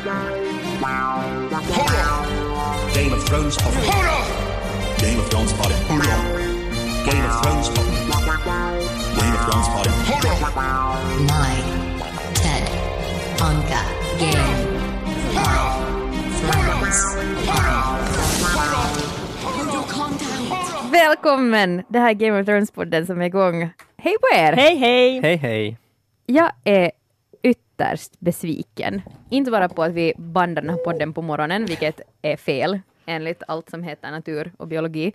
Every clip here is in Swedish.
Game of Thrones podcast. Game of Thrones podcast. Game of Thrones podcast. Game of Thrones podcast. Nine, Ted, Anka, Game, Five, Thrones, Välkommen! Det här är Game of Thrones-podden som är igång. Hej på er! Hej hej! Hej hej! Jag är ytterst besviken. Inte bara på att vi bandar den här podden på morgonen, vilket är fel enligt allt som heter natur och biologi,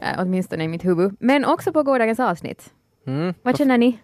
eh, åtminstone i mitt huvud, men också på gårdagens avsnitt. Mm. Vad känner ni?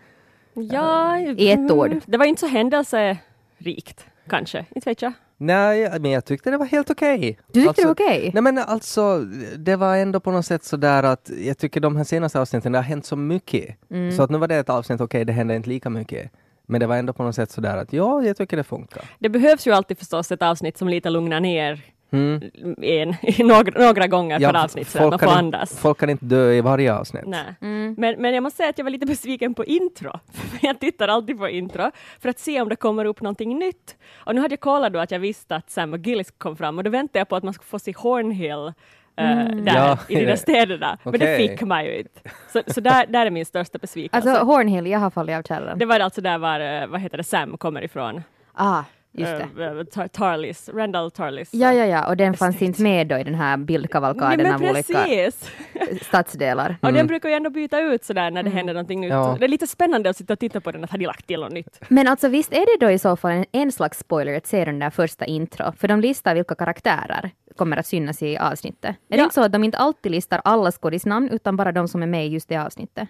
Ja, I ett ord. mm, Det var inte så händelserikt, kanske. Inte vet jag. Nej, men jag tyckte det var helt okej. Du tyckte alltså, det var okej? Nej men alltså, det var ändå på något sätt sådär att jag tycker de här senaste avsnitten, det har hänt så mycket. Mm. Så att nu var det ett avsnitt, okej det hände inte lika mycket. Men det var ändå på något sätt sådär att ja, jag tycker det funkar. Det behövs ju alltid förstås ett avsnitt som lite lugnar ner Mm. en, några, några gånger per avsnitt så man kan får inte, andas. folk kan inte dö i varje avsnitt. Nej. Mm. Men, men jag måste säga att jag var lite besviken på intro. jag tittar alltid på intro för att se om det kommer upp någonting nytt. Och nu hade jag kollat då att jag visste att Sam och Gillis kom fram och då väntade jag på att man skulle få se Hornhill eh, där Ja, i de där städerna. Men det fick man ju inte. Så, så där, där är min största besvikelse. Alltså Hornhill, jag har fallit av kärran. det var alltså där var, eh, vad heter det, Sam kommer ifrån. Ah, just det. Eh, eh, Tar- Tarlis, Randall Tarlis. Ja, ja, ja, och den fanns inte med då i den här Nej, bildkavalkaden men av olika precis! stadsdelar. Och den brukar ju ändå byta ut sådär när det händer någonting nytt. Ja. Det är lite spännande att sitta och titta på den, att har de lagt till något nytt? Men alltså visst är det då i så fall en, en slags spoiler att se den där första intro? För de listar vilka karaktärer kommer att synas i avsnittet. Är det Ja. inte så att de inte alltid listar alla skådisnamn utan bara de som är med i just det avsnittet?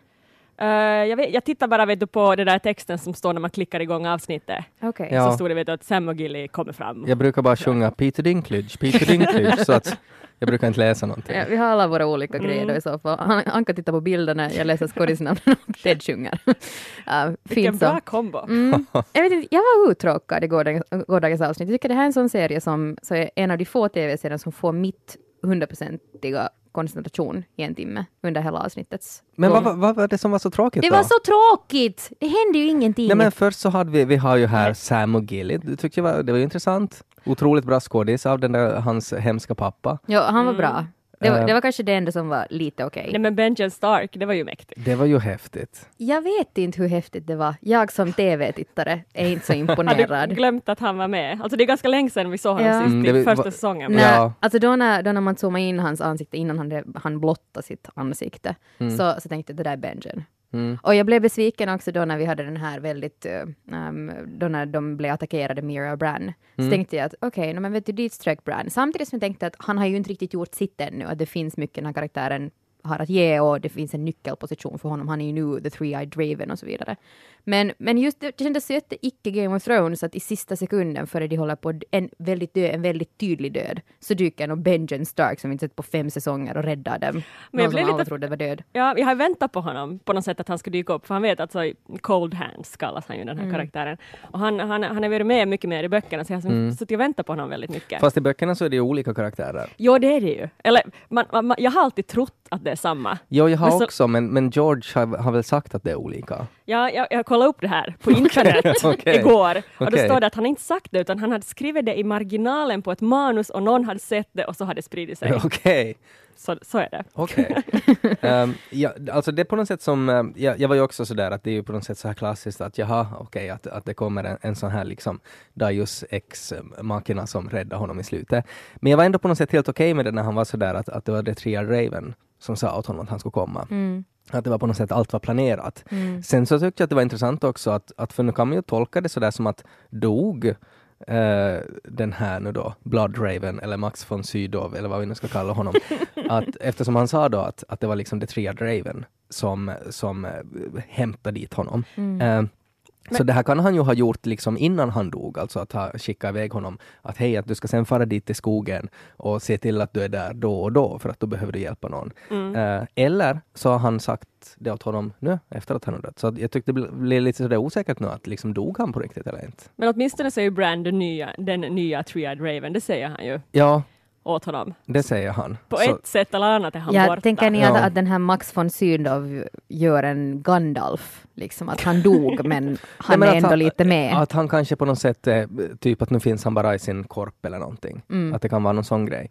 Eh, jag, vet, jag tittar bara vet du, på den där texten som står när man klickar igång avsnittet. Okej. Ja. Så stod det vet du, att Sam och Gilly kommer fram. Jag brukar bara sjunga Peter Dinklage, Peter Dinklage, så att jag brukar inte läsa någonting. Ja, vi har alla våra olika grejer då i så fall. Han, Anka tittar på bilderna, jag läser skådisnamnen och Ted sjunger. Uh, Vilken bra kombo! Mm. Jag, vet inte, jag var uttråkad i gårdagens, gårdagens avsnitt. Jag tycker det här är en sån serie som så är en av de få tv-serier som får mitt hundraprocentiga koncentration i en timme under hela avsnittets Men vad, vad, vad var det som var så tråkigt Det då? var så tråkigt! Det hände ju ingenting. Nej men först så hade vi, vi har ju här Sam och Gilly, det tyckte jag var, det var ju intressant. Otroligt bra skådis av den där, hans hemska pappa. Ja, han var bra. Det var, Eh. det var kanske det enda som var lite okej. Nej men Benjen Stark, det var ju mäktigt. Det var ju häftigt. Jag vet inte hur häftigt det var. Jag som tv-tittare är inte så Har imponerad. du glömt att han var med? Alltså det är ganska länge sedan vi såg honom Ja. sist Mm, i det första va- säsongen. Nej, Ja. alltså då när, då när man zoomade in hans ansikte innan han, han blottade sitt ansikte så, så tänkte jag det där är Benjen. Mm. Och jag blev besviken också då när vi hade den här väldigt, um, då när de blev attackerade, Mira och Bran. Så tänkte jag att okej, okay, men vet du, dit strök Bran. Samtidigt som jag tänkte att han har ju inte riktigt gjort sitt ännu, att det finns mycket den här karaktären har att ge och det finns en nyckelposition för honom. Han är ju nu the three-eyed Draven och så vidare. Men, men just det, det kändes så jätte icke Game of Thrones att i sista sekunden före de håller på en väldigt, död, en väldigt tydlig död så dyker nog Benjen Stark som vi inte sett på fem säsonger och räddar dem. Men jag Någon som blev alla lite- trodde var död. Ja, jag har väntat på honom på något sätt att han ska dyka upp, för han vet att så Cold Hands kallas han ju den här Mm. karaktären. Och han, han, han har varit med mycket mer i böckerna, så jag har Mm. suttit och väntat på honom väldigt mycket. Fast i böckerna så är det ju olika karaktärer. Jo, det är det ju. Eller, man, man, jag har alltid trott att det är samma. Jo, jag har Men så- också, men, men George har, har väl sagt att det är olika. Jag, jag, jag kollade upp det här på internet okej. igår och då Okej. står det att han inte sagt det utan han hade skrivit det i marginalen på ett manus och någon hade sett det och så hade det spridit sig. Okej. Så, så är det. Okej. Ehm, ja, alltså det är på något sätt som, ehm, jag, jag var ju också sådär att det är ju på något sätt så här klassiskt att jaha, okej, att, att det kommer en, en sån här liksom Darius ex-makerna som räddar honom i slutet. Men jag var ändå på något sätt helt okej med det när han var sådär att, att det var The Triad Raven som sa åt honom att han skulle komma. Mm. Att det var på något sätt, allt var planerat. Sen så tyckte jag att det var intressant också att, att för nu kan man ju tolka det sådär som att dog eh, den här nu då, Blood Raven eller Max von Sydow eller vad vi nu ska kalla honom. att, eftersom han sa då att, att det var liksom The Triad Raven som, som eh, hämtade dit honom. Eh, så det här kan han ju ha gjort liksom innan han dog, alltså att ha skickat iväg honom att hej, att du ska sen fara dit till skogen och se till att du är där då och då för att då behöver du hjälpa någon. Eh, eller så har han sagt det åt honom nu efter att han har dött. Så jag tyckte det bl- blev lite sådär osäkert nu att liksom dog han på riktigt eller inte. Men åtminstone så är ju Brand den nya, den nya Triad Raven, det säger han ju. Ja, åt honom. Det säger han. På Så- ett sätt eller annat är han Ja, borta. tänker ni att, Ja. att den här Max von Sydow gör en Gandalf? Liksom att han dog men han Nej, men är ändå han- lite med. Att han kanske på något sätt, är, typ att nu finns han bara i sin korp eller någonting. Mm. Att det kan vara någon sån grej.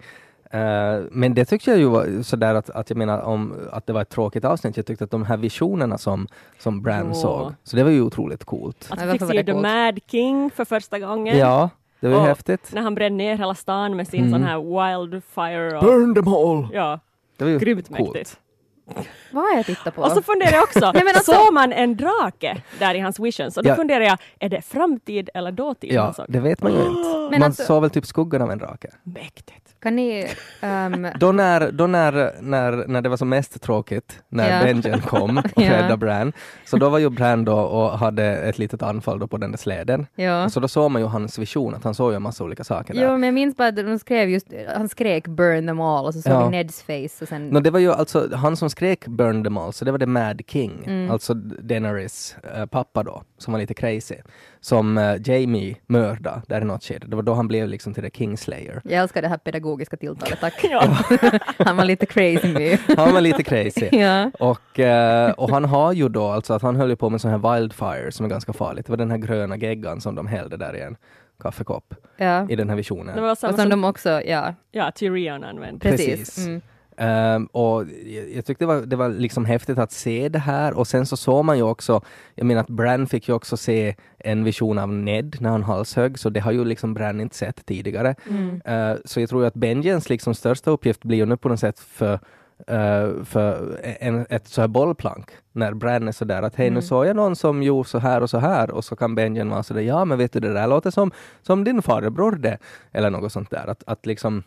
Eh, men det tyckte jag ju var sådär att, att jag menar om att det var ett tråkigt avsnitt. Jag tyckte att de här visionerna som, som Bran Jo. såg, så det var ju otroligt coolt. Att vi fick se The? Mad King för första gången. Ja, det var ju häftigt. När han brände ner hela stan med sin Mm. sån här wildfire. Och, Burn them all! ja, Det var ju grymt coolt. mäktigt. Vad har jag tittat på? Och så funderar jag också, Nej, men alltså- såg man en drake där i hans visions? Och då Ja. funderar jag, är det framtid eller dåtid Ja, såg? det vet man ju inte. Men man alltså- såg väl typ skuggan av en drake. Mäktigt. Kan ni... ehm, Då när, då när, när, när det var som mest tråkigt, när Ja. Benjen kom och Ja. räddade Bran, så då var ju Bran då och hade ett litet anfall då på den där släden. ja. Så då såg man ju hans vision, att han såg ju en massa olika saker där. Jo, men jag minns bara att de skrev just, han skrek burn them all och så såg Ja. vi Neds face och sen... Nå, det var ju alltså han som skrek Burn them all, så det var det Mad King, Mm. alltså Daenerys eh, pappa då, som var lite crazy, som eh, Jamie mördade där i något skede. Det var då han blev liksom till the Kingslayer. Jag älskar det här pedagogiska tilltalet, tack. Ja. han var lite crazy med. Han var lite crazy. ja. Och, eh, och han har ju då, alltså att han höll ju på med sån här wildfire som är ganska farligt. Det var den här gröna geggan som de hällde där i en kaffekopp ja. i den här Det visionen. Och som som, de också, ja, ja, Tyrion använde. precis. Precis. Mm. Ehm, och jag, tyckte det var, det var liksom häftigt att se det här och sen så såg man ju också, jag menar att Bran fick ju också se en vision av Ned när han halshögg, så det har ju liksom Bran inte sett tidigare. Mm. Eh, så jag tror att Benjens liksom största uppgift blir ju nu på något sätt för, eh, för en, ett så här bollplank. När Bran är sådär att hej nu såg jag någon som gjorde så här och så här och så kan Benjen vara sådär ja men vet du det där låter som, som din farbror det. Eller något sånt där. Att, att liksom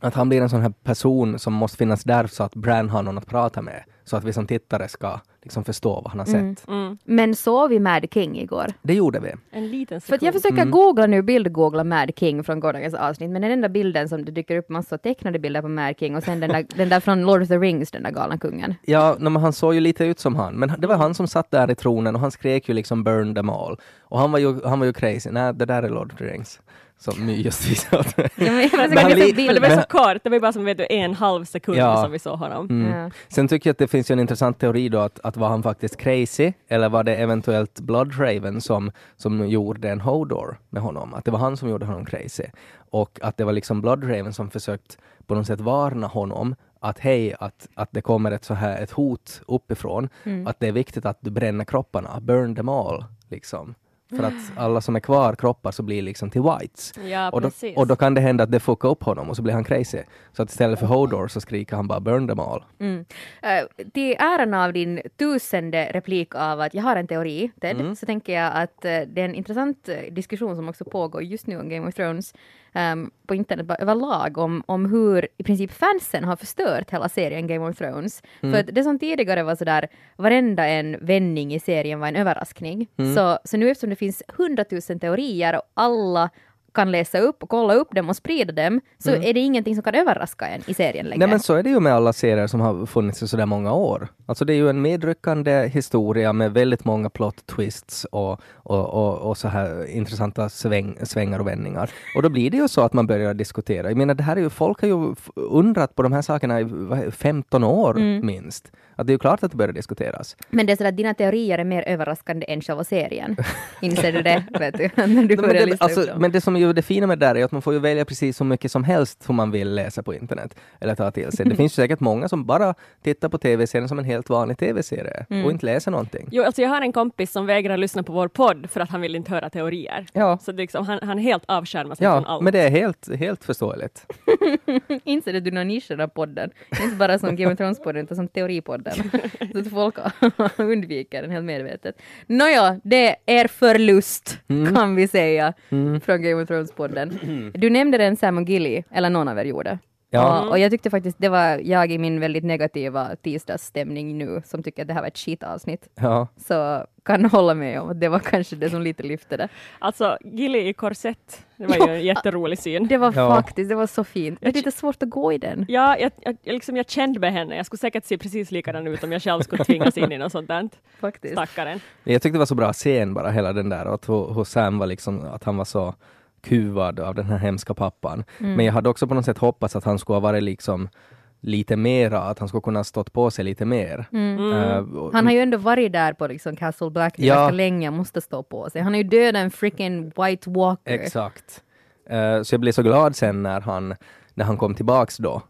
att han blir en sån här person som måste finnas där så att Bran har någon att prata med. Så att vi som tittare ska liksom förstå vad han har sett. Mm. Men såg vi Mad King igår? Det gjorde vi. En liten För att jag sekund. försöker Mm. googla nu, bildgoogla Mad King från gårdagens avsnitt, men den enda bilden som det dyker upp massa tecknade bilder på Mad King och sen den där, den där från Lord of the Rings, den där galna kungen. Ja, no, men han såg ju lite ut som han, men det var han som satt där i tronen och han skrek ju liksom burn them all. Och han var ju, han var ju crazy. Nej, det där är Lord of the Rings. Som just visade åt mig. Ja, men Men det var så kort, det var bara som vet du, en halv sekund Ja. som vi såg honom. Mm. Ja. Sen tycker jag att det finns ju en intressant teori då att, att var han faktiskt crazy eller var det eventuellt Bloodraven som, som gjorde en Hodor med honom? Att det var han som gjorde honom crazy. Och att det var liksom Bloodraven som försökt på något sätt varna honom att hej, att, att det kommer ett så här ett hot uppifrån. Mm. Att det är viktigt att du bränner kropparna, burn them all. Liksom. För att alla som är kvar kroppar så blir liksom till whites. Ja, Och då, precis. och då kan det hända att det fuckar upp honom och så blir han crazy. Så att istället för Hodor så skriker han bara burn them all. Mm. Eh, till äran av din tusende replik av att jag har en teori, Ted, Mm. så tänker jag att eh, det är en intressant eh, diskussion som också pågår just nu om Game of Thrones ehm, på internet bara överlag om, om hur i princip fansen har förstört hela serien Game of Thrones. Mm. För att det som tidigare var sådär, varenda en vändning i serien var en överraskning. Mm. Så, så nu eftersom det finns hundratusen teorier och alla kan läsa upp och kolla upp dem och sprida dem, så är det ingenting som kan överraska en i serien längre. Mm. Nej men så är det ju med alla serier som har funnits i sådär många år. Alltså det är ju en medryckande historia med väldigt många plot twists och, och, och, och så här intressanta sväng, svängar och vändningar. Och då blir det ju så att man börjar diskutera. Jag menar det här är ju, folk har ju undrat på de här sakerna i vad, 15 år Mm. minst. Att det är ju klart att det börjar diskuteras. Men det är så att dina teorier är mer överraskande än själva serien. Inser du det? Vet du? När du men, det, alltså, men det som är ju det fina med det där är att man får ju välja precis så mycket som helst som man vill läsa på internet eller ta till sig. Det finns ju säkert många som bara tittar på tv-serien som en helt vanlig tv-serie Mm. och inte läser någonting. Jo, alltså jag har en kompis som vägrar lyssna på vår podd för att han vill inte höra teorier. Ja, Så det är liksom, han, han helt avskärmar sig från ja allt. men det är helt, helt förståeligt. Inser du att du har nischat av podden? Inte bara som Game of Thrones-podden utan som teoripodden. så att folk undviker den helt medvetet. Nåja, det är er förlust kan vi säga från Game of Thrones-podden. Du nämnde den Sam och Gilly, eller någon av er gjorde. Ja. Och, och jag tyckte faktiskt det var jag i min väldigt negativa tisdagsstämning nu som tycker att det här var ett skitavsnitt. Ja. Så kan hålla med om att det var kanske det som lite lyfte det. Alltså, Gilly i korsett, det var ju en jätterolig syn. Det var Ja. faktiskt, det var så fint. Det är lite svårt att gå i den. Ja, jag, jag, jag liksom, jag kände med henne. Jag skulle säkert se precis likadan ut om jag själv skulle tvingas in i något sånt där. Faktiskt. Stackaren. Jag tyckte det var så bra scen bara, hela den där, att hur Sam var liksom, att han var så kuvad av den här hemska pappan. Mm. Men jag hade också på något sätt hoppats att han skulle ha varit liksom lite mera, att han skulle kunna stått på sig lite mer. Mm. Han har ju ändå varit där på liksom Castle Black Ja. länge, måste stå på sig. Han har ju dödat en freaking White Walker. Exakt. Eh, så jag blev så glad sen när han, när han kom tillbaks då.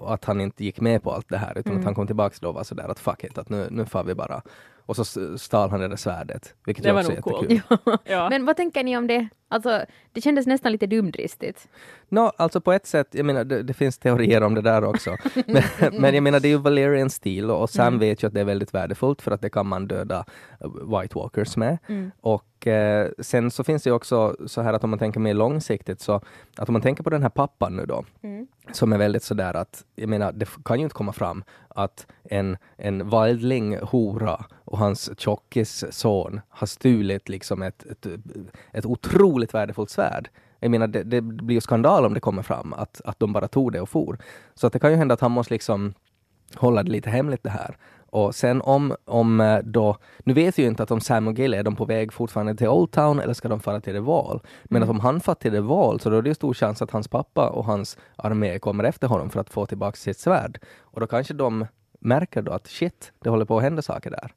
och att han inte gick med på allt det här utan Mm. att han kom tillbaks då och var sådär att fuck it, att nu, nu far vi bara. Och så stal han det där svärdet. Vilket Det var också är nog coolt. jättekul. Ja. Men vad tänker ni om det? Alltså, det kändes nästan lite dumdristigt. Nå, alltså på ett sätt, jag menar det, det finns teorier om det där också. men, men jag menar det är ju Valerian stil och Sam Mm. vet ju att det är väldigt värdefullt för att det kan man döda eh, White Walkers med. Mm. Och eh, sen så finns det ju också så här att om man tänker mer långsiktigt så att om man tänker på den här pappan nu då Mm. som är väldigt sådär att, jag menar det kan ju inte komma fram att en, en valdling hora och hans tjockis son har stulit liksom ett, ett, ett otroligt värdefullt svärd. Jag menar det, det blir ju skandal om det kommer fram att, att de bara tog det och for. Så att det kan ju hända att han måste liksom hålla det lite hemligt det här. Och sen om, om eh, då, nu vet vi ju inte att om Sam och Gill är de på väg fortfarande till Old Town eller ska de fara till Wall. Men att om han far till Wall så då är det stor chans att hans pappa och hans armé kommer efter honom för att få tillbaka sitt svärd. Och då kanske de märker då att shit, det håller på att hända saker där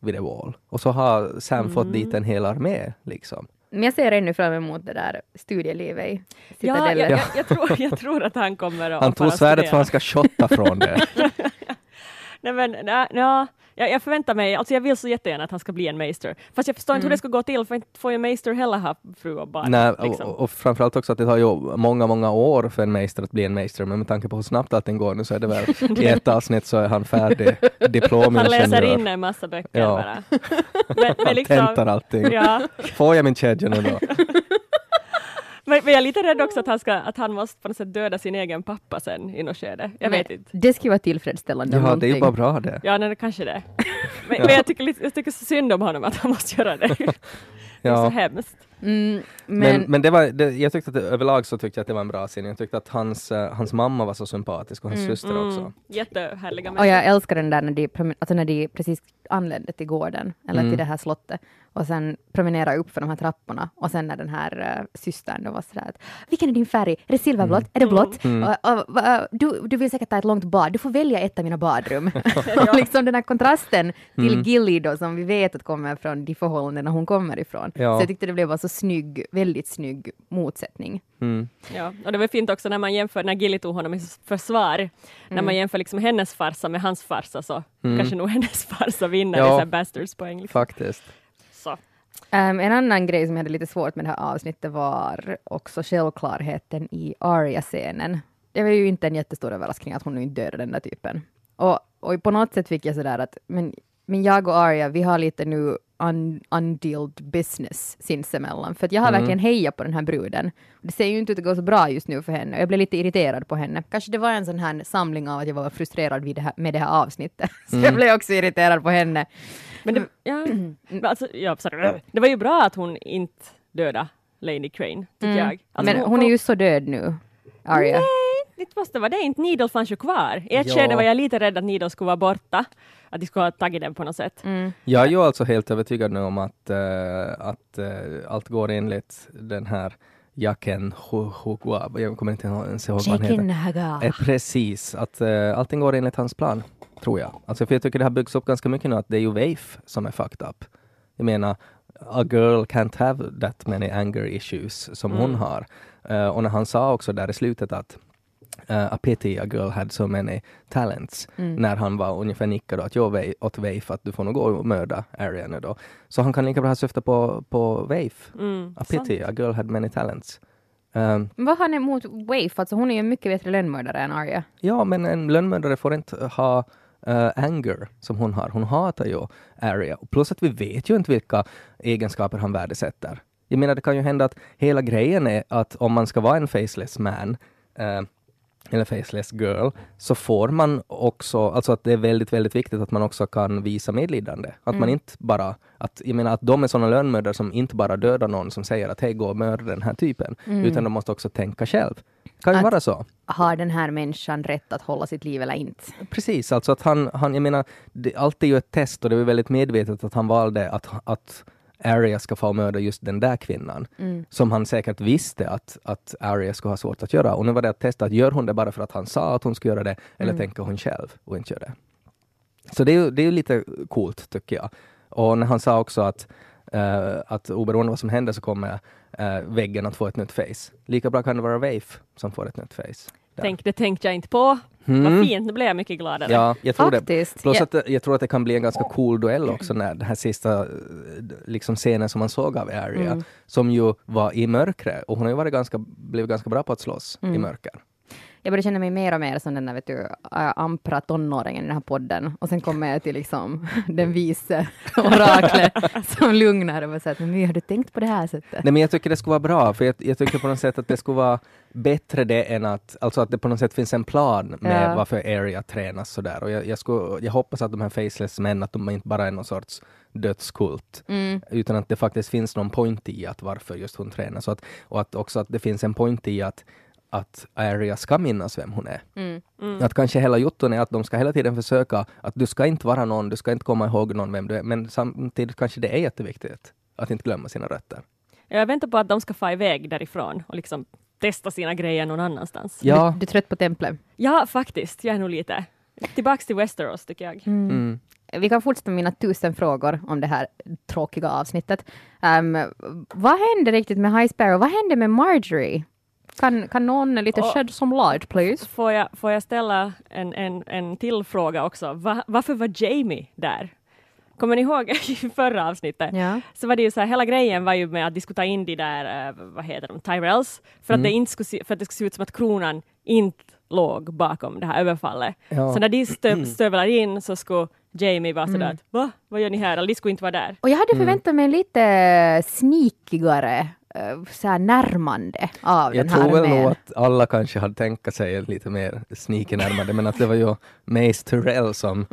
vid The Wall. Och så har Sam fått dit en hel armé liksom. Men jag ser ännu fram emot det där studielivet i Ja, jag, jag, jag, tror, jag tror att han kommer att Han tog svärdet för studera. han ska shotta från det. Nej men, nej, ja, jag, jag förväntar mig, alltså jag vill så jättegärna att han ska bli en meister. Fast jag förstår inte hur det ska gå till, för inte får ju meister heller ha fru och barn. Nej, liksom. och, och framförallt också att det tar ju många, många år för en meister att bli en meister, men med tanke på hur snabbt allting går nu så är det väl i ett avsnitt så är han färdig han diplomingenjör. läser in en massa böcker Ja. bara. Men, men, Han liksom, tentar allting. ja, Får jag min kedja nu då? men, men jag är lite rädd också att han, ska, att han måste på något sätt döda sin egen pappa sen i något skede. Jag vet inte. Det skulle vara tillfredsställande. Ja, det är ju någonting. bara bra det. Ja, nej, det kanske det. Men, men jag, tycker lite, jag tycker så synd om honom att han måste göra det. Det är så Ja. hemskt. Mm, Men, men, men det var, det, jag tyckte att det, överlag så tyckte jag att det var en bra scen. Jag tyckte att hans, eh, hans mamma var så sympatisk och hans syster också. Mm, jättehärliga och människor. jag älskar den där när de, alltså när de precis anlände till gården, eller Mm. till det här slottet, och sen promenerar upp för de här trapporna, och sen när den här uh, systern då var sådär att vilken är din färg? Är det silverblått? Är det blått? Mm. Och, och, va, du, du vill säkert ta ett långt bad, du får välja ett av mina badrum. och liksom den här kontrasten till Mm. Gilly då, som vi vet att kommer från de förhållanden hon kommer ifrån. Ja. Så jag tyckte det blev bara så snygg, väldigt snygg motsättning. Mm. Ja, och det var fint också när man jämför, när Gilly tog honom i försvar, när man jämför liksom hennes farsa med hans farsa så kanske nog hennes farsa vinner Ja. i så här bastardspoäng. Liksom. Faktiskt. Um, en annan grej som jag hade lite svårt med det här avsnittet var också självklarheten i Arya-scenen. Det var ju inte en jättestor överraskning att hon nu inte dödade den där typen. Och, och på något sätt fick jag sådär att, men, men jag och Arya, vi har lite nu un, undealed business sinsemellan. För att jag har verkligen hejat på den här bruden. Det ser ju inte ut att gå så bra just nu för henne. Jag blev lite irriterad på henne. Kanske det var en sån här samling av att jag var frustrerad vid det här, med det här avsnittet. Så jag blev också irriterad på henne. Men det, ja, men alltså, ja, sorry. det var ju bra att hon inte dödade Lady Crane, tycker jag. Alltså, men hon är ju så död nu, Arya. Nej, det måste vara det inte. Needle fanns ju kvar. I ett Ja. skede var jag lite rädd att Needle skulle vara borta. Att de skulle ha tagit den på något sätt. Jag är ju alltså helt övertygad nu om att, eh, att eh, allt går enligt den här Jaken Hugwa, jag kommer inte ens ihåg vad han heter. Eh, precis, att eh, allting går enligt hans plan, tror jag. Alltså för jag tycker det har byggts upp ganska mycket nu att det är ju Waif som är fucked up. Jag menar, a girl can't have that many anger issues som hon har. Eh, och när han sa också där i slutet att uh, a pity a girl had so many talents. När han var ungefär nickad att jag Wei- åt Waif att du får nog gå och mörda Arya nu då. Så han kan lika bra syfta på, på Waif. Mm, A pity, a girl had many talents. Um, Men vad har han emot Waif? Alltså hon är ju en mycket bättre lönnmördare än Arya. Ja, men en lönnmördare får inte ha eh, anger som hon har. Hon hatar ju Arya. Plus att vi vet ju inte vilka egenskaper han värdesätter. Jag menar, det kan ju hända att hela grejen är att om man ska vara en faceless man eh, eller faceless girl, så får man också, alltså att det är väldigt, väldigt viktigt att man också kan visa medlidande. Att man inte bara, att, jag menar att de är sådana lönnmördare som inte bara dödar någon som säger att hej, gå och mörda den här typen, utan de måste också tänka själv. Kan ju vara så. Har den här människan rätt att hålla sitt liv eller inte? Precis, alltså att han, han jag menar, det, allt är ju ett test och det var väldigt medvetet att han valde att, att Arya ska få mörda just den där kvinnan. Som han säkert visste att, att Arya skulle ha svårt att göra. Och nu var det att testa, att gör hon det bara för att han sa att hon skulle göra det, eller tänker hon själv och inte göra det? Så det är ju det är lite coolt tycker jag. Och när han sa också att, eh, att oberoende vad som händer så kommer eh, väggen att få ett nytt face. Lika bra kan det vara Vafe som får ett nytt face. Där. Tänk, det tänkte jag inte på. Vad fint, nu blev jag mycket gladare. Ja, jag tror det. Faktiskt. Plus Ja. att det- jag tror att det kan bli en ganska cool duell också när den här sista eh, liksom scenen som man såg av Arya, Mm. som ju var i mörkret och hon har ju varit ganska, blivit ganska bra på att slåss Mm. i mörker. Jag börjar känna mig mer och mer som den där vet du, ampra tonåringen i den här podden. Och sen kommer jag till liksom den vise oraklet som lugnar och säger men har du tänkt på det här sättet? Nej men jag tycker det skulle vara bra, för jag, jag tycker på något sätt att det skulle vara bättre det än att, alltså att det på något sätt finns en plan med Ja. varför Area tränas sådär. Och jag, jag, skulle, jag hoppas att de här faceless män, att de inte bara är någon sorts dödskult, Mm. utan att det faktiskt finns någon point i att varför just hon tränar. Så att, och att också att det finns en point i att att Arya ska minnas vem hon är. Mm. Att kanske hela jotton är att de ska hela tiden försöka att du ska inte vara någon, du ska inte komma ihåg någon vem du är, men samtidigt kanske det är jätteviktigt att inte glömma sina rötter. Jag väntar på att de ska få iväg därifrån och liksom testa sina grejer någon annanstans. Ja, Du, du är trött på templet? Ja, faktiskt. Jag är nog lite. Tillbaks till Westeros, tycker jag. mm. Vi kan fortsätta med mina tusen frågor om det här tråkiga avsnittet. Um, vad hände riktigt med High Sparrow? Vad hände med Marjorie? Kan, kan någon lite Och- shed some light please? Får jag, får jag ställa en, en, en till fråga också? Va, varför var Jamie där? Kommer ni ihåg i förra avsnittet? Ja. Så var det ju så här, hela grejen var ju med att ta in de där, eh, vad heter de, Tyrells, för att, det inte skulle se, för att det skulle se ut som att kronan inte låg bakom det här överfallet. Ja. Så när de stö, stövlar in så skulle Jamie vara sådär att va, vad gör ni här? Eller de skulle inte vara där. Och jag hade förväntat mig en lite sneakigare eh, så här närmande av Jag den här tror väl nog att alla kanske hade tänkt sig lite mer sneaky närmare, men att det var ju Mace Tyrell som,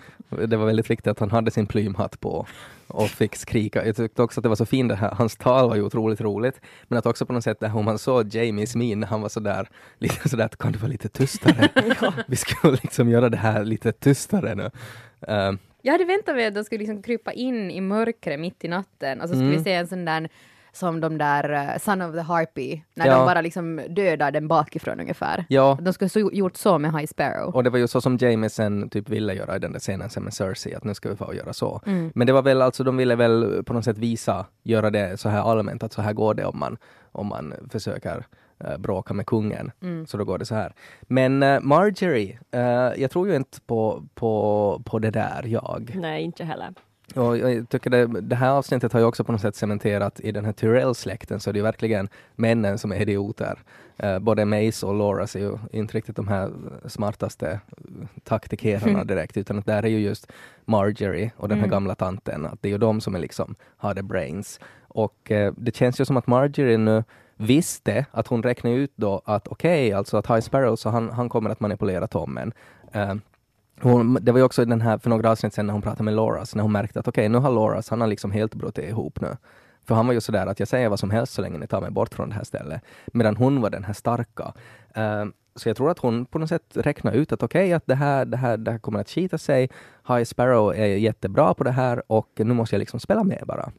det var väldigt viktigt att han hade sin plymhatt på och fick skrika. Jag tyckte också att det var så fint det här, hans tal var ju otroligt roligt, men att också på något sätt det här, om man såg Jamies min, han var sådär, lite sådär att kan du vara lite tystare? Vi skulle liksom göra det här lite tystare nu. Um, Jag hade väntat mig att de skulle liksom krypa in i mörkret mitt i natten och så skulle Mm. vi se en sån där som de där uh, Son of the Harpy, när Ja. de bara liksom dödar den bakifrån ungefär. ja, De skulle så gjort så med High Sparrow. Och det var ju så som Jamie sen typ ville göra i den där scenen sen med Cersei, att nu ska vi få göra så. Mm. Men det var väl alltså, de ville väl på något sätt visa, göra det så här allmänt, att så här går det om man, om man försöker eh, bråka med kungen. Mm. Så då går det så här. Men eh, Marjorie, eh, jag tror ju inte på, på, på det där, jag. Nej, inte heller. Och jag tycker det, det här avsnittet har ju också på något sätt cementerat i den här Tyrell-släkten så det är verkligen männen som är idioter. Eh, både Mace och Laura är ju inte riktigt de här smartaste taktikerarna direkt utan att där är ju just Marjorie och den här gamla tanten, att det är ju de som är liksom har the brains. Och eh, det känns ju som att Marjorie nu visste att hon räknade ut då att okej, alltså att High Sparrow, så han, han kommer att manipulera Tommen. Eh, hon, det var ju också den här, för några avsnitt sedan när hon pratade med Loras, när hon märkte att okej, nu har Loras, han har liksom helt brutit ihop nu. För han var ju sådär att jag säger vad som helst så länge ni tar mig bort från det här stället. Medan hon var den här starka. Uh, så jag tror att hon på något sätt räknar ut att okej, att det här, det, här, det här kommer att skita sig. High Sparrow är jättebra på det här och nu måste jag liksom spela med bara.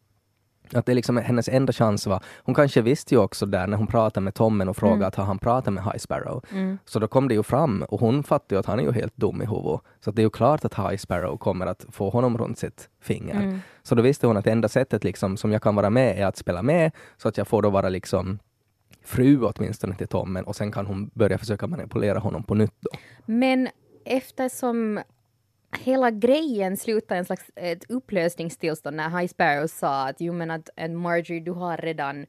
Att det är liksom hennes enda chans var, hon kanske visste ju också där när hon pratade med Tommen och frågade att har han pratat med High Sparrow? Så då kom det ju fram och hon fattade ju att han är ju helt dum i huvudet. Så det är ju klart att High Sparrow kommer att få honom runt sitt finger. Så då visste hon att det enda sättet liksom som jag kan vara med är att spela med så att jag får då vara liksom fru åtminstone till Tommen och sen kan hon börja försöka manipulera honom på nytt då. Men eftersom hela grejen slutade i en slags ett upplösningstillstånd när High Sparrow sa att jo men att att Marjorie du har redan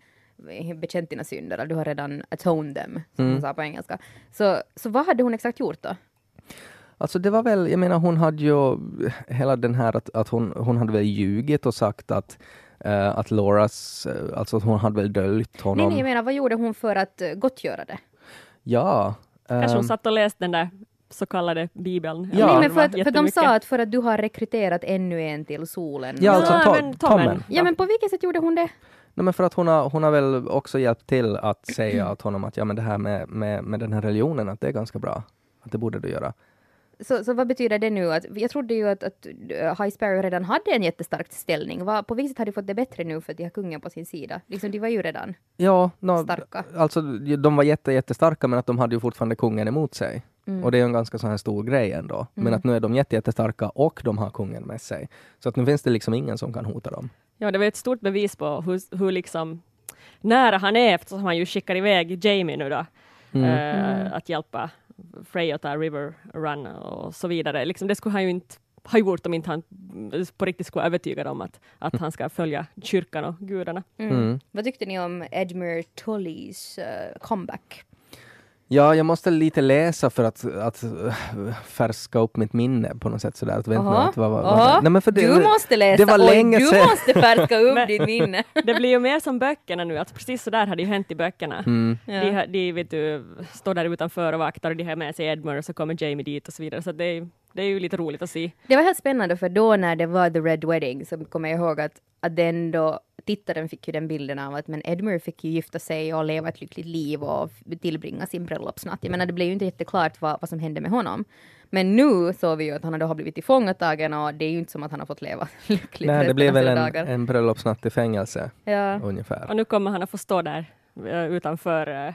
bekänt dina synder, eller du har redan atoned them, som hon sa på engelska. Så, så vad hade hon exakt gjort då? Alltså det var väl, jag menar hon hade ju hela den här att, att hon, hon hade väl ljugit och sagt att eh, att Lauras, eh, alltså hon hade väl döljt honom. Nej, nej, jag menar vad gjorde hon för att uh, gottgöra det? Ja. Kanske hon ehm, satt och läste den där så kallade bibeln. Ja. nej, men för, att, för de sa att för att du har rekryterat ännu en till solen. Ja, alltså Ja, to- men Tommen. Tommen. ja, men på vilket sätt gjorde hon det? Nej, men för att hon har, hon har väl också hjälpt till att säga åt honom att ja, men det här med, med, med den här religionen, att det är ganska bra. Att det borde du göra. Så, så vad betyder det nu? Att, jag trodde ju att, att uh, High Sparrow redan hade en jättestark ställning. Vad, på viset har de fått det bättre nu för att de har kungen på sin sida. Liksom, de var ju redan Ja, no, starka. alltså de var jätte, jättestarka men att de hade ju fortfarande kungen emot sig. Mm. Och det är en ganska sån här stor grej ändå. Men att nu är de jätte, jättestarka och de har kungen med sig. Så att nu finns det liksom ingen som kan hota dem. Ja, det var ett stort bevis på hur, hur liksom nära han är eftersom han ju skickar iväg Jamie nu då. eh, att hjälpa Frey att ta River Run och så vidare. Liksom, det skulle han ju inte ha gjort om inte han på riktigt skulle vara övertygad om att, att han ska följa kyrkan och gudarna. Mm. Vad tyckte ni om Edmure Tullys uh, comeback? Ja, jag måste lite läsa för att, att äh, färska upp mitt minne på något sätt sådär. Att vänta att vad, vad. Nej, men för det, du måste läsa det var och länge du sedan. måste färska upp ditt minne. Det blir ju mer som böckerna nu, att precis så där hade ju hänt i böckerna. Mm. Ja. De, har- de vet du, står där utanför och vaktar och de har med sig Edmure och så kommer Jamie dit och så vidare. Så det, är- det är ju lite roligt att se. Det var helt spännande för då när det var The Red Wedding så kommer jag ihåg att, att den då, tittaren fick ju den bilden av att men Edmure fick ju gifta sig och leva ett lyckligt liv och tillbringa sin bröllopsnatt. Jag menar det blev ju inte jätteklart vad, vad som hände med honom. Men nu såg vi ju att han då har blivit tillfångatagen och det är ju inte som att han har fått leva lyckligt Nej, det blev väl en, dagar. en bröllopsnatt i fängelse Ja. ungefär. Och nu kommer han att få stå där eh, utanför eh,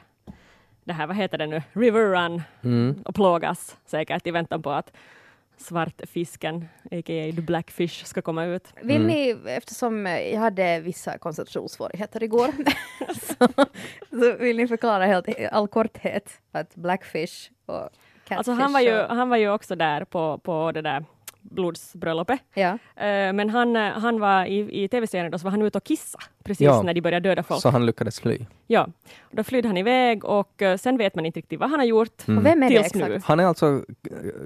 det här, vad heter det nu, River Run Mm. och plågas säkert i väntan på att svartfisken, a.k.a. the blackfish, ska komma ut. Vill Mm. ni, eftersom jag hade vissa koncentrationssvårigheter igår, så, så vill ni förklara helt i all korthet att Blackfish och Catfish Alltså han var, ju, han var ju också där på, på det där blodsbröllopet. ja. Eh, men han, eh, han var i, i tv-serien då så var han ute och kissa precis Ja. när de började döda folk. Så han lyckades fly. Ja, och då flydde han iväg och eh, sen vet man inte riktigt vad han har gjort. Mm. Och vem är det Tills nu. exakt? Han är alltså,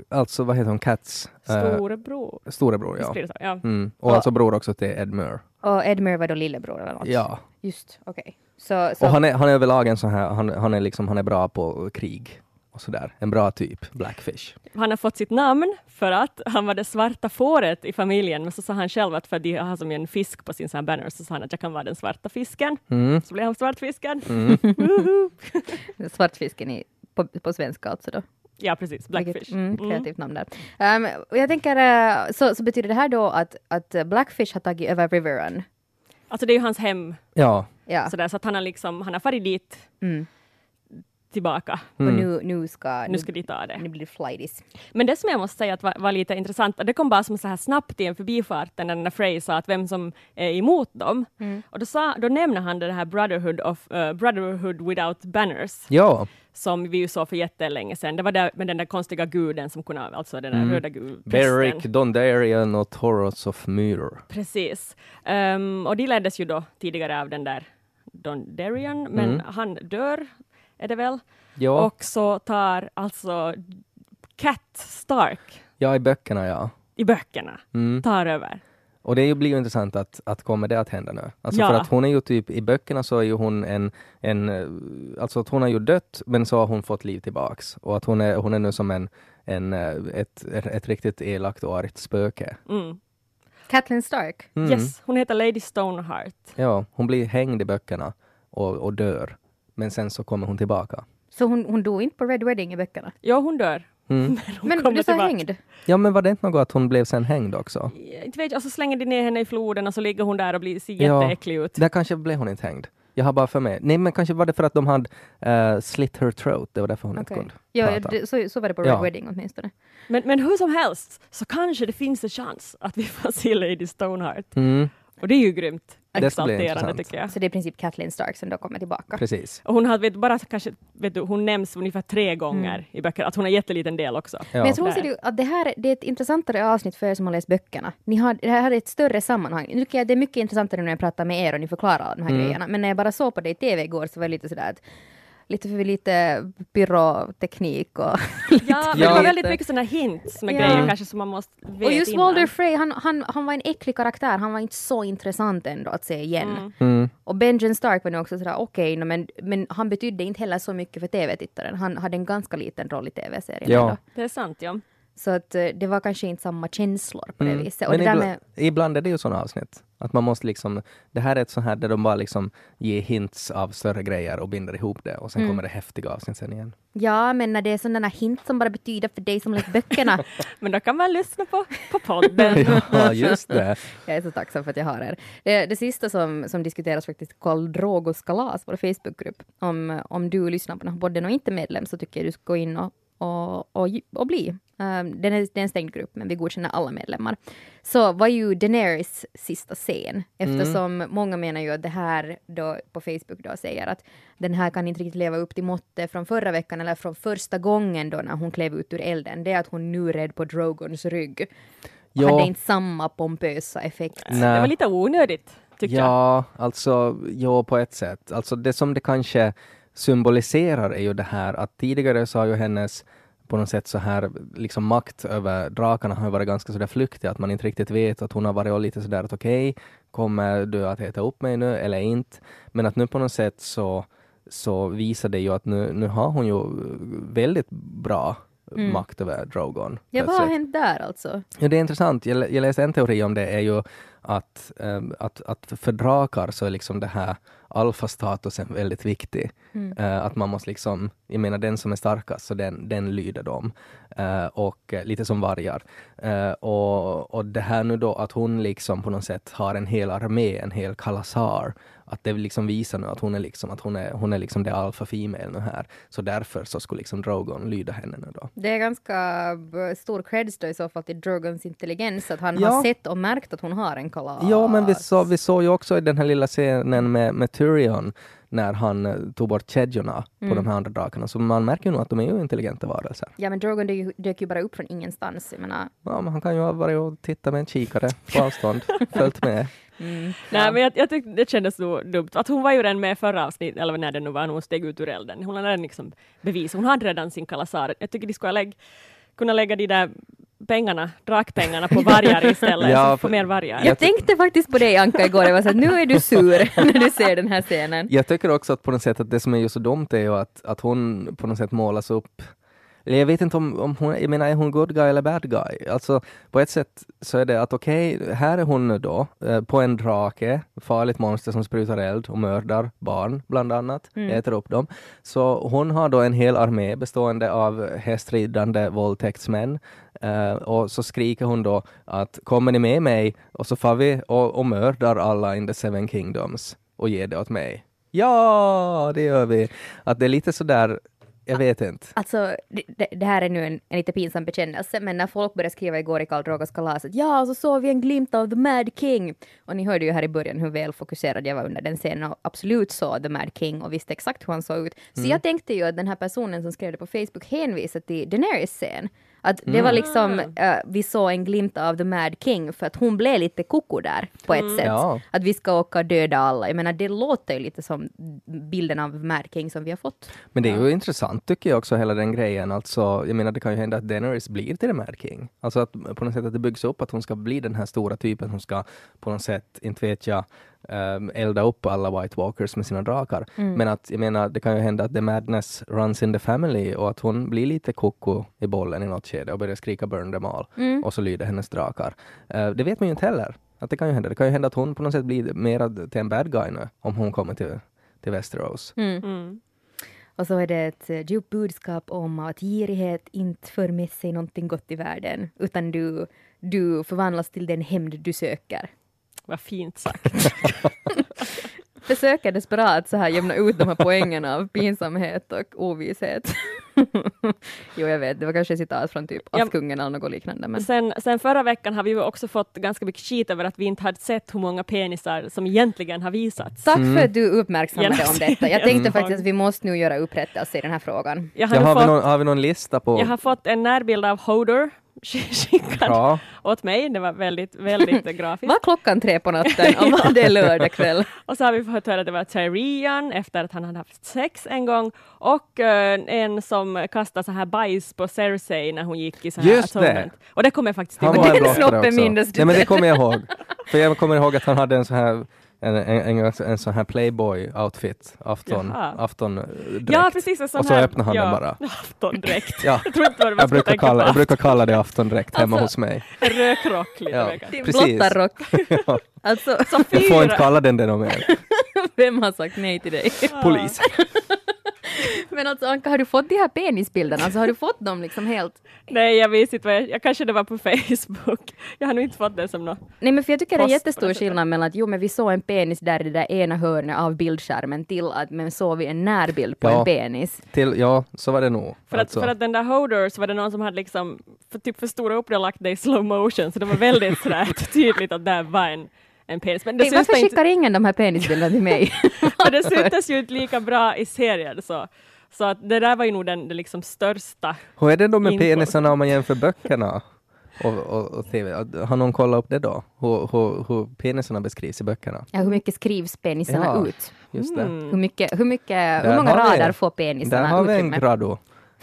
alltså vad heter hon, Cats Storebror. storebror? Ja. Så? Ja. Mm. Och Ja. alltså bror också till Ed Mure. Och Edmure var då lillebror eller något? Ja. Just, okej. Så, så Och han är, han är överlag en sån här, han, han är liksom, han är bra på krig och sådär. En bra typ, Blackfish. Han har fått sitt namn för att han var det svarta fåret i familjen, men så sa han själv att för de har som en fisk på sin banner, så sa han att jag kan vara den svarta fisken. Mm. Så blev han svartfisken. Mm. svartfisken i, på, på svenska alltså då? Ja, precis. Blackfish. Mm, Mm. kreativt namn där. Och jag tänker, eh, så, så betyder det här då att, att Blackfish har tagit över River Run? Alltså det är ju hans hem, Ja. Ja. sådär, så att han har liksom, han har farit dit Mm. Tillbaka. Mm. Och nu, nu ska... Nu ska de ta det. Nu blir det flighties. Men det som jag måste säga att var, var lite intressant, det kom bara som så här snabbt i en förbifart när Frey sa att vem som är emot dem. Och då, sa, då nämner han det här Brotherhood, of, eh, Brotherhood without banners, Ja. som vi ju såg för jättelänge sedan. Det var där med den där konstiga guden som kunde, alltså den där Mm. röda guden. Beric, Dondarrion och Toros of Myr. Precis. Ehm, och de leddes ju då tidigare av den där Dondarian, men Mm. han dör, är det väl? Ja. Och så tar alltså Cat Stark ja, i böckerna ja. i böckerna, Mm. tar över. Och det blir ju intressant att, att kommer det att hända nu? Alltså Ja. för att hon är ju typ, i böckerna så är ju hon en, en, eh, alltså att hon har ju dött men så har hon fått liv tillbaks. Och att hon är, hon är nu som en, en, eh, ett, ett, ett riktigt elakt och argt spöke. Mm. Catelyn Stark. Mm. Yes, hon heter Lady Stoneheart. Ja, hon blir hängd i böckerna och, och dör. Men sen så kommer hon tillbaka. Så hon, hon dog inte på Red Wedding i böckerna? Ja, hon dör. Mm. Hon Men du sa tillbaka. hängd? Ja men var det inte något att hon blev sen hängd också? Inte vet jag, och så slänger de ner henne i floden och så ligger hon där och blir, ser Ja. jätteäcklig ut. Där kanske blev hon inte hängd. Jag har bara för mig. Nej men kanske var det för att de hade eh, slit her throat. Det var därför hon inte Okej. kunde Ja, prata. det, så, så var det på Ja. Red Wedding åtminstone. Men, men hur som helst så kanske det finns en chans att vi får se Lady Stoneheart. Mm, Och det är ju grymt Det ska bli exalterande intressant. tycker jag. Så det är i princip Catelyn Stark som då kommer tillbaka. precis. Och hon har vet, bara kanske, vet du, hon nämns ungefär tre gånger i böckerna, att hon har jätteliten del också. Ja. Men jag tror det- att det här det är ett intressantare avsnitt för er som har läst böckerna. Ni har, det här är ett större sammanhang. Nu tycker jag det är mycket intressantare när jag pratar med er och ni förklarar alla de här Mm. grejerna. Men när jag bara såg på det i tv igår så var det lite sådär att lite för lite pyroteknik och... Ja, det var väldigt mycket sådana hints med Ja. grejer kanske som man måste veta och just innan. Walder Frey, han, han, han var en äcklig karaktär. Han var inte så intressant ändå att se igen. Mm. Mm. Och Benjamin Stark var nu också sådär okej, no, men, men han betydde inte heller så mycket för tv-tittaren. Han hade en ganska liten roll i tv-serien. Ja. ändå. Det är sant, ja. Så att eh, det var kanske inte samma känslor på det Mm. viset. Och Men det där ibla- med, ibland är det ju sådana avsnitt. Att man måste liksom, det här är ett sånt här där de bara liksom ger hints av större grejer och binder ihop det och sen Mm. kommer det häftiga avsnitt sen igen. ja, men när det är sådana hint som bara betyder för dig som läst böckerna. Men då kan man lyssna på, på podden. ja, just det. jag är så tacksam för att jag har er. Det, det sista som, som diskuteras faktiskt Karl Drogos kalas, vår Facebookgrupp. Om, om du lyssnar på den här podden och inte är medlem så tycker jag du ska gå in och, och, och, och bli. Um, den är, det är en stängd grupp, men vi godkänner alla medlemmar. Så var ju Daenerys sista scen, eftersom många menar ju att det här då på Facebook då säger att den här kan inte riktigt leva upp till måttet från förra veckan eller från första gången då när hon klev ut ur elden. Det är att hon nu är rädd på Drogons rygg. Ja. Hade inte samma pompösa effekt. Det var lite onödigt, tycker jag. Ja, alltså, ja på ett sätt. Alltså det som det kanske symboliserar är ju det här att tidigare så har ju hennes på något sätt så här liksom makt över drakarna har varit ganska sådär flyktig, att man inte riktigt vet att hon har varit lite sådär att okej, kommer du att äta upp mig nu eller inte? Men att nu på något sätt så, så visar det ju att nu, nu har hon ju väldigt bra Mm. makt över Drogon. Ja, vad har hänt där alltså? Ja, det är intressant. Jag, jag läste en teori om det, är ju att, ehm, att, att för drakar så är liksom det här alfastatusen väldigt viktig. Mm. Eh, att man måste liksom, jag menar den som är starkast, så den, den lyder dem. Eh, och lite som vargar. Eh, och, och det här nu då att hon liksom på något sätt har en hel armé, en hel kalasar, att det liksom visar nu att hon är liksom, att hon är, hon är liksom det alfa female nu här. Så därför så skulle liksom Drogon lyda henne nu då. Det är ganska stor creds då i så fall till Drogons intelligens, att han Ja. har sett och märkt att hon har en kalas. Ja, men vi, så, vi såg ju också i den här lilla scenen med, med Tyrion när han eh, tog bort kedjorna på de här andra drakarna. Så man märker ju nog att de är ju intelligenta varelser. Ja, men Drogon dök ju, dök ju bara upp från ingenstans. Jag menar, Ja, men han kan ju ha varit och tittat med en kikare på avstånd, följt med. Nej, men jag, jag tyckte det kändes så dumt. Att hon var ju redan med förra avsnittet, eller när det nu var, hon steg ut ur elden. Hon hade redan liksom bevis. Hon hade redan sin kalasar. Jag tycker de skulle lägg, kunna lägga de där pengarna, drakpengarna på vargar istället, Ja, så får för- mer vargar. jag tänkte faktiskt på dig Anka igår, jag var så att nu är du sur när du ser den här scenen. Jag tycker också att på något sätt att det som är ju så dumt är ju att, att hon på något sätt målas upp eller jag vet inte om, om hon, jag menar är hon good guy eller bad guy? Alltså på ett sätt så är det att okej, här är hon nu då eh, på en drake, farligt monster som sprutar eld och mördar barn bland annat, äter upp dem. Så hon har då en hel armé bestående av hästridande våldtäktsmän eh, och så skriker hon då att kommer ni med mig och så far vi och, och mördar alla in the seven kingdoms och ger det åt mig. Ja, det gör vi. Att det är lite sådär, jag vet inte. Alltså, det, det- här är nu en, en lite pinsam bekännelse, men när folk började skriva igår i Karl Drogos kalas att ja, så såg vi en glimt av The Mad King. Och ni hörde ju här i början hur väl fokuserad jag var under den scenen och absolut såg The Mad King och visste exakt hur han såg ut. Så jag tänkte ju att den här personen som skrev det på Facebook hänvisade till Daenerys scen. Att det var liksom, eh, vi såg en glimt av The Mad King för att hon blev lite koko där på ett sätt. Ja. Att vi ska åka och döda alla. Jag menar, det låter ju lite som bilden av Mad King som vi har fått. Men det är ju intressant tycker jag också hela den grejen. Alltså, jag menar det kan ju hända att Daenerys blir till The Mad King. Alltså att på något sätt att det byggs upp att hon ska bli den här stora typen som ska på något sätt, inte vet jag, um, elda upp alla White Walkers med sina drakar. Men att jag menar det kan ju hända att the madness runs in the family och att hon blir lite koko i bollen i något skede och börjar skrika burn them all och så lyder hennes drakar. Eh, det vet man ju inte heller. Att det kan ju hända. Det kan ju hända att hon på något sätt blir mer till en bad guy nu om hon kommer till, till Westeros. Mm. Och så är det ett eh, djupt budskap om att girighet inte för med sig någonting gott i världen, utan du, du förvandlas till den hämnd du söker. Vad fint sagt. Försöker desperat så här jämna ut de här poängen av pinsamhet och ovishet. jo, jag vet, det var kanske citat från typ. Askungen eller något liknande. Men... Sen, sen förra veckan har vi ju också fått ganska mycket skit över att vi inte hade sett hur många penisar som egentligen har visats. Tack för att du uppmärksammade om detta. Jag tänkte serien. faktiskt att vi måste nu göra upprättelse i den här frågan. Jag har, Ja, nu har, vi fått, någon, har vi någon lista på? jag har fått en närbild av Hodor skickad Ja. åt mig. Det var väldigt, väldigt grafiskt. Var klockan tre på natten om det är lördag kväll? Och så har vi fått höra att det var Tyrion efter att han hade haft sex en gång och eh, en som kastade så här bajs på Cersei när hon gick i så här Just det. Och det kommer jag faktiskt ihåg. Den snoppen minns du Ja, men det kommer jag ihåg. För jag kommer ihåg att han hade en så här en, en, en, en sån här Playboy-outfit, afton, Jaha. aftondräkt. Ja, precis. En sån Och så här, öppnar han ja, den bara. Aftondräkt. Ja. Jag tror inte vad det var Jag brukar, kalla, jag brukar kalla det aftondräkt hemma Alltså- hos mig. Rökrock lite Ja. Din Precis. blottarrock. Ja. Alltså, Så Du får inte kalla den det något mer. vem har sagt nej till dig? Polis. Men alltså Anka, har du fått de här penisbilderna? Alltså har du fått dem liksom helt... Nej, jag visste inte vad jag, jag kanske det var på Facebook. Jag har nog inte fått det som något. Nej men för jag tycker det är jättestor skillnad mellan att jo men vi såg en penis där i det där ena hörnet av bildskärmen till att men såg vi en närbild på Ja. en penis. Till, ja, så var det nog. För, Alltså, att, för att den där Hodor så var det någon som hade liksom för, typ förstorat upp det och lagt det i slow motion så det var väldigt sådär tydligt att det var en, en penis. Men det, Hey, varför inte, skickar ingen de här penisbilderna till mig? det syntes ju inte lika bra i serien. Så, så att det där var ju nog den, den liksom största. Hur är det då med Info. penisarna om man jämför böckerna och, och, och TV? Har någon kollat upp det då? Hur, hur, hur penisarna beskrivs i böckerna? ja, hur mycket skrivs penisarna Ja. ut? Just det. Mm. Hur, mycket, hur, mycket, hur Där många vi- rader får Där penisarna har vi en grado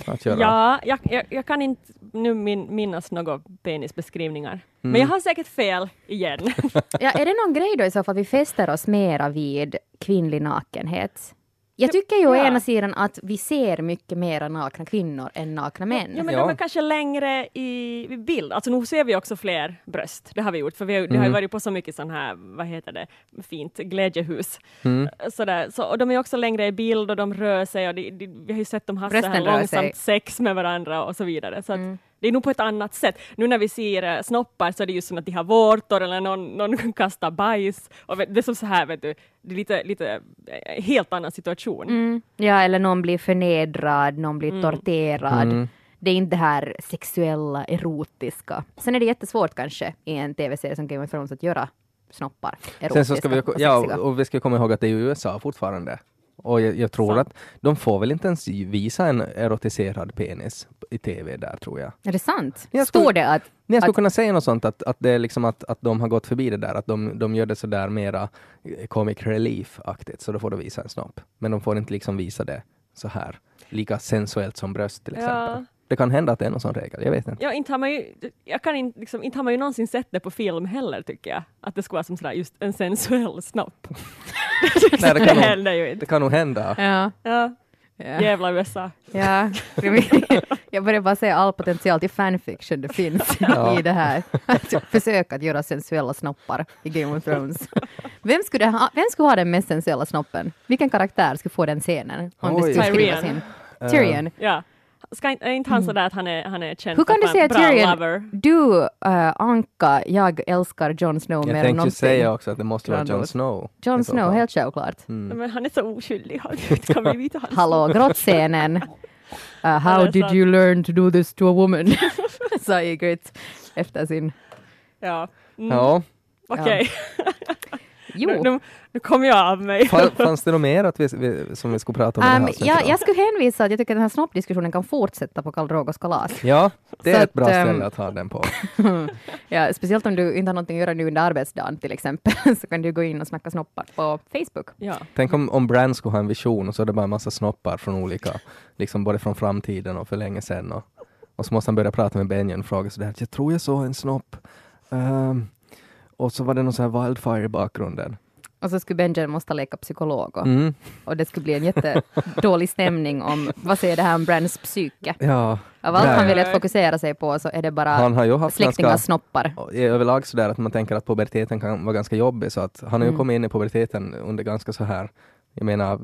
att göra. Ja, jag, jag, jag kan inte nu min, minnas några penisbeskrivningar. Mm. Men jag har säkert fel igen. Ja, är det någon grej då i så fall att vi fäster oss mera vid kvinnlig nakenhet? Jag tycker ju å Ja. ena sidan att vi ser mycket mera nakna kvinnor än nakna män. Ja, men Ja. de är kanske längre i bild. Alltså nu ser vi också fler bröst. Det har vi gjort, för vi har, det har ju Mm. varit på så mycket sån här, vad heter det, fint glädjehus. Mm. Sådär. Så, och de är också längre i bild och de rör sig och de, de, vi har ju sett dem ha så här långsamt sig. sex med varandra och så vidare. Så att Mm. Det är nog på ett annat sätt. Nu när vi ser eh, snoppar så är det ju som att de har vårtor eller någon, någon kastar bajs. Och det är som så här, vet du, det är lite, lite eh, helt annan situation. Mm. Ja, eller någon blir förnedrad, någon blir Mm. torterad. Mm. Det är inte det här sexuella, erotiska. Sen är det jättesvårt kanske i en tv-serie som Game of Thrones att göra snoppar erotiska Sen så ska vi, och ja, sexiga. och vi ska komma ihåg att det är i USA fortfarande. Och jag, jag tror Så. att de får väl inte ens visa en erotiserad penis i TV där tror jag. Är det sant? Jag Står skulle- det att... Jag skulle Att- kunna säga något sånt att, att det är liksom att, att de har gått förbi det där, att de, de gör det så där mera eh, comic relief-aktigt, så då får de visa en snopp. Men de får inte liksom visa det så här, lika sensuellt som bröst till exempel. Ja. Det kan hända att det är någon sån regel, jag vet inte. Ja, inte har man ju, jag kan inte, liksom, inte har man ju någonsin sett det på film heller tycker jag. Att det skulle vara som sådär just en sensuell snopp. Nej, det det kan nog- händer ju inte. Det kan nog hända. Ja. Ja, Ja. jävla USA. Ja, jag börjar bara säga all potential till fanfiction det finns Ja. i det här. Att försöka att göra sensuella snoppar i Game of Thrones. Vem skulle, ha, vem skulle ha den mest sensuella snoppen? Vilken karaktär skulle få den scenen? Om det Oj. skulle skrivas Tyrion. in? Tyrion. Ja. Ska inte, är inte han sådär att han är, han är känd Hur kan du säga Tyrion? lover? Du, äh, Anka, jag älskar Jon Snow mer Jag än tänkte ju någonsin. säga också att det måste vara Jon. Snow. Jon Snow, helt självklart. Mm. Men han är så oskyldig. Han kan vi vita hans Hallå, grottscenen. Uh, how did you learn to do this to a woman? Sa Ygritte efter sin... Ja. Mm. Ja, Okej, Jo. nu, nu, nu kom jag av mig. Fa- fanns det något mer att vi, vi, som vi skulle prata om Um, ja, jag skulle hänvisa att jag tycker att den här snoppdiskussionen kan fortsätta på Karl Drogos kalas. Ja, det är Så ett bra att, ehm, ställe att ha den på. Ja, speciellt om du inte har någonting att göra nu under arbetsdagen till exempel, så kan du gå in och snacka snoppar på Facebook. Ja. Tänk om, om Brand skulle ha en vision och så är det bara en massa snoppar från olika, liksom både från framtiden och för länge sedan. Och, och så måste han börja prata med Benjen och fråga sådär, jag tror jag såg en snopp. Ehm, och så var det någon sån här wildfire i bakgrunden. Och så skulle Benjamin måste leka psykolog och, Mm. och det skulle bli en jättedålig stämning om, vad säger det här om Brands psyke? Ja, Av allt Nej. han vill att fokusera sig på så är det bara han har ju haft släktingars ganska, snoppar. överlag sådär att man tänker att puberteten kan vara ganska jobbig så att han har ju Mm. kommit in i puberteten under ganska så här jag menar,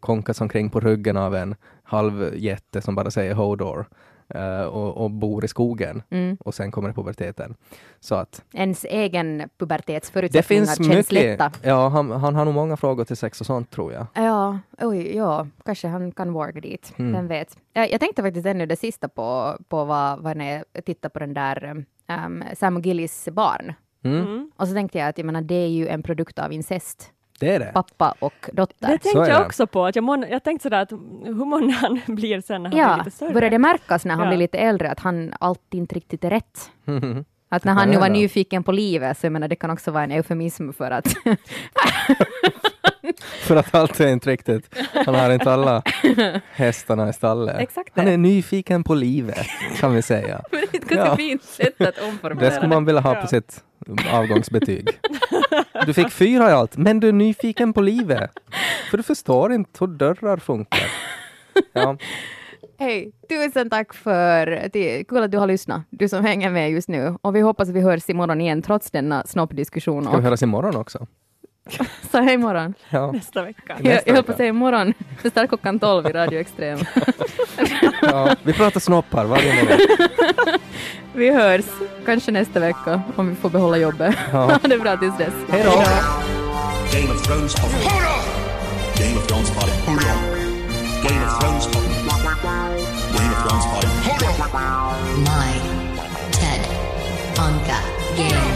konkas omkring på ryggen av en halvjätte som bara säger Hodor eh, och, och bor i skogen Mm. och sen kommer puberteten. Så att Ens egen pubertetsförutsättningar finns känns mycket. lätta. Ja, han, han har nog många frågor till sex och sånt tror jag. Ja, oj, ja, kanske han kan worka dit. Mm. Vem vet. Jag, jag tänkte faktiskt ännu det sista på, på vad, vad när jag tittade på den där um, Sam och Gillis barn. Mm. Mm. Och så tänkte jag att jag menar, det är ju en produkt av incest. Det är det. Pappa och Det dotter. Så tänkte är jag det. också på. Att jag, må, jag tänkte sådär att hur många han blir sen när han blir Ja, lite större. börjar det märkas när han Ja. blir lite äldre att han alltid inte riktigt är rätt? Att när Det han nu var hända. nyfiken på livet, så jag menar det kan också vara en eufemism för att För att allt är inte riktigt. Han har inte alla hästarna i stallet. Exakt Han det. är nyfiken på livet, kan vi säga. Men det är ett ganska Ja. fint sätt att Det skulle man vilja ha på Ja. sitt avgångsbetyg. Du fick fyra i allt, men du är nyfiken på livet. För du förstår inte hur dörrar funkar. Ja, Hej, tusen tack för det. Kul att du har lyssnat, du som hänger med just nu. Och vi hoppas att vi hörs imorgon igen trots denna snoppdiskussion. ska vi höras imorgon också? så hej imorgon. Ja, Nästa vecka. Jag, Nästa jag höll på att säga imorgon. Det startar klockan 12 i Radio Extrem. ja. Vi pratar snoppar varje morgon. Vi hörs kanske nästa vecka om vi får behålla jobbet. Ja. Det bra tills dess. Hej då! Game of Thrones. Hold up! Game of Thrones. Hold up! Game of Thrones spotting. Game of Thrones. Hold up! My TED Anka Game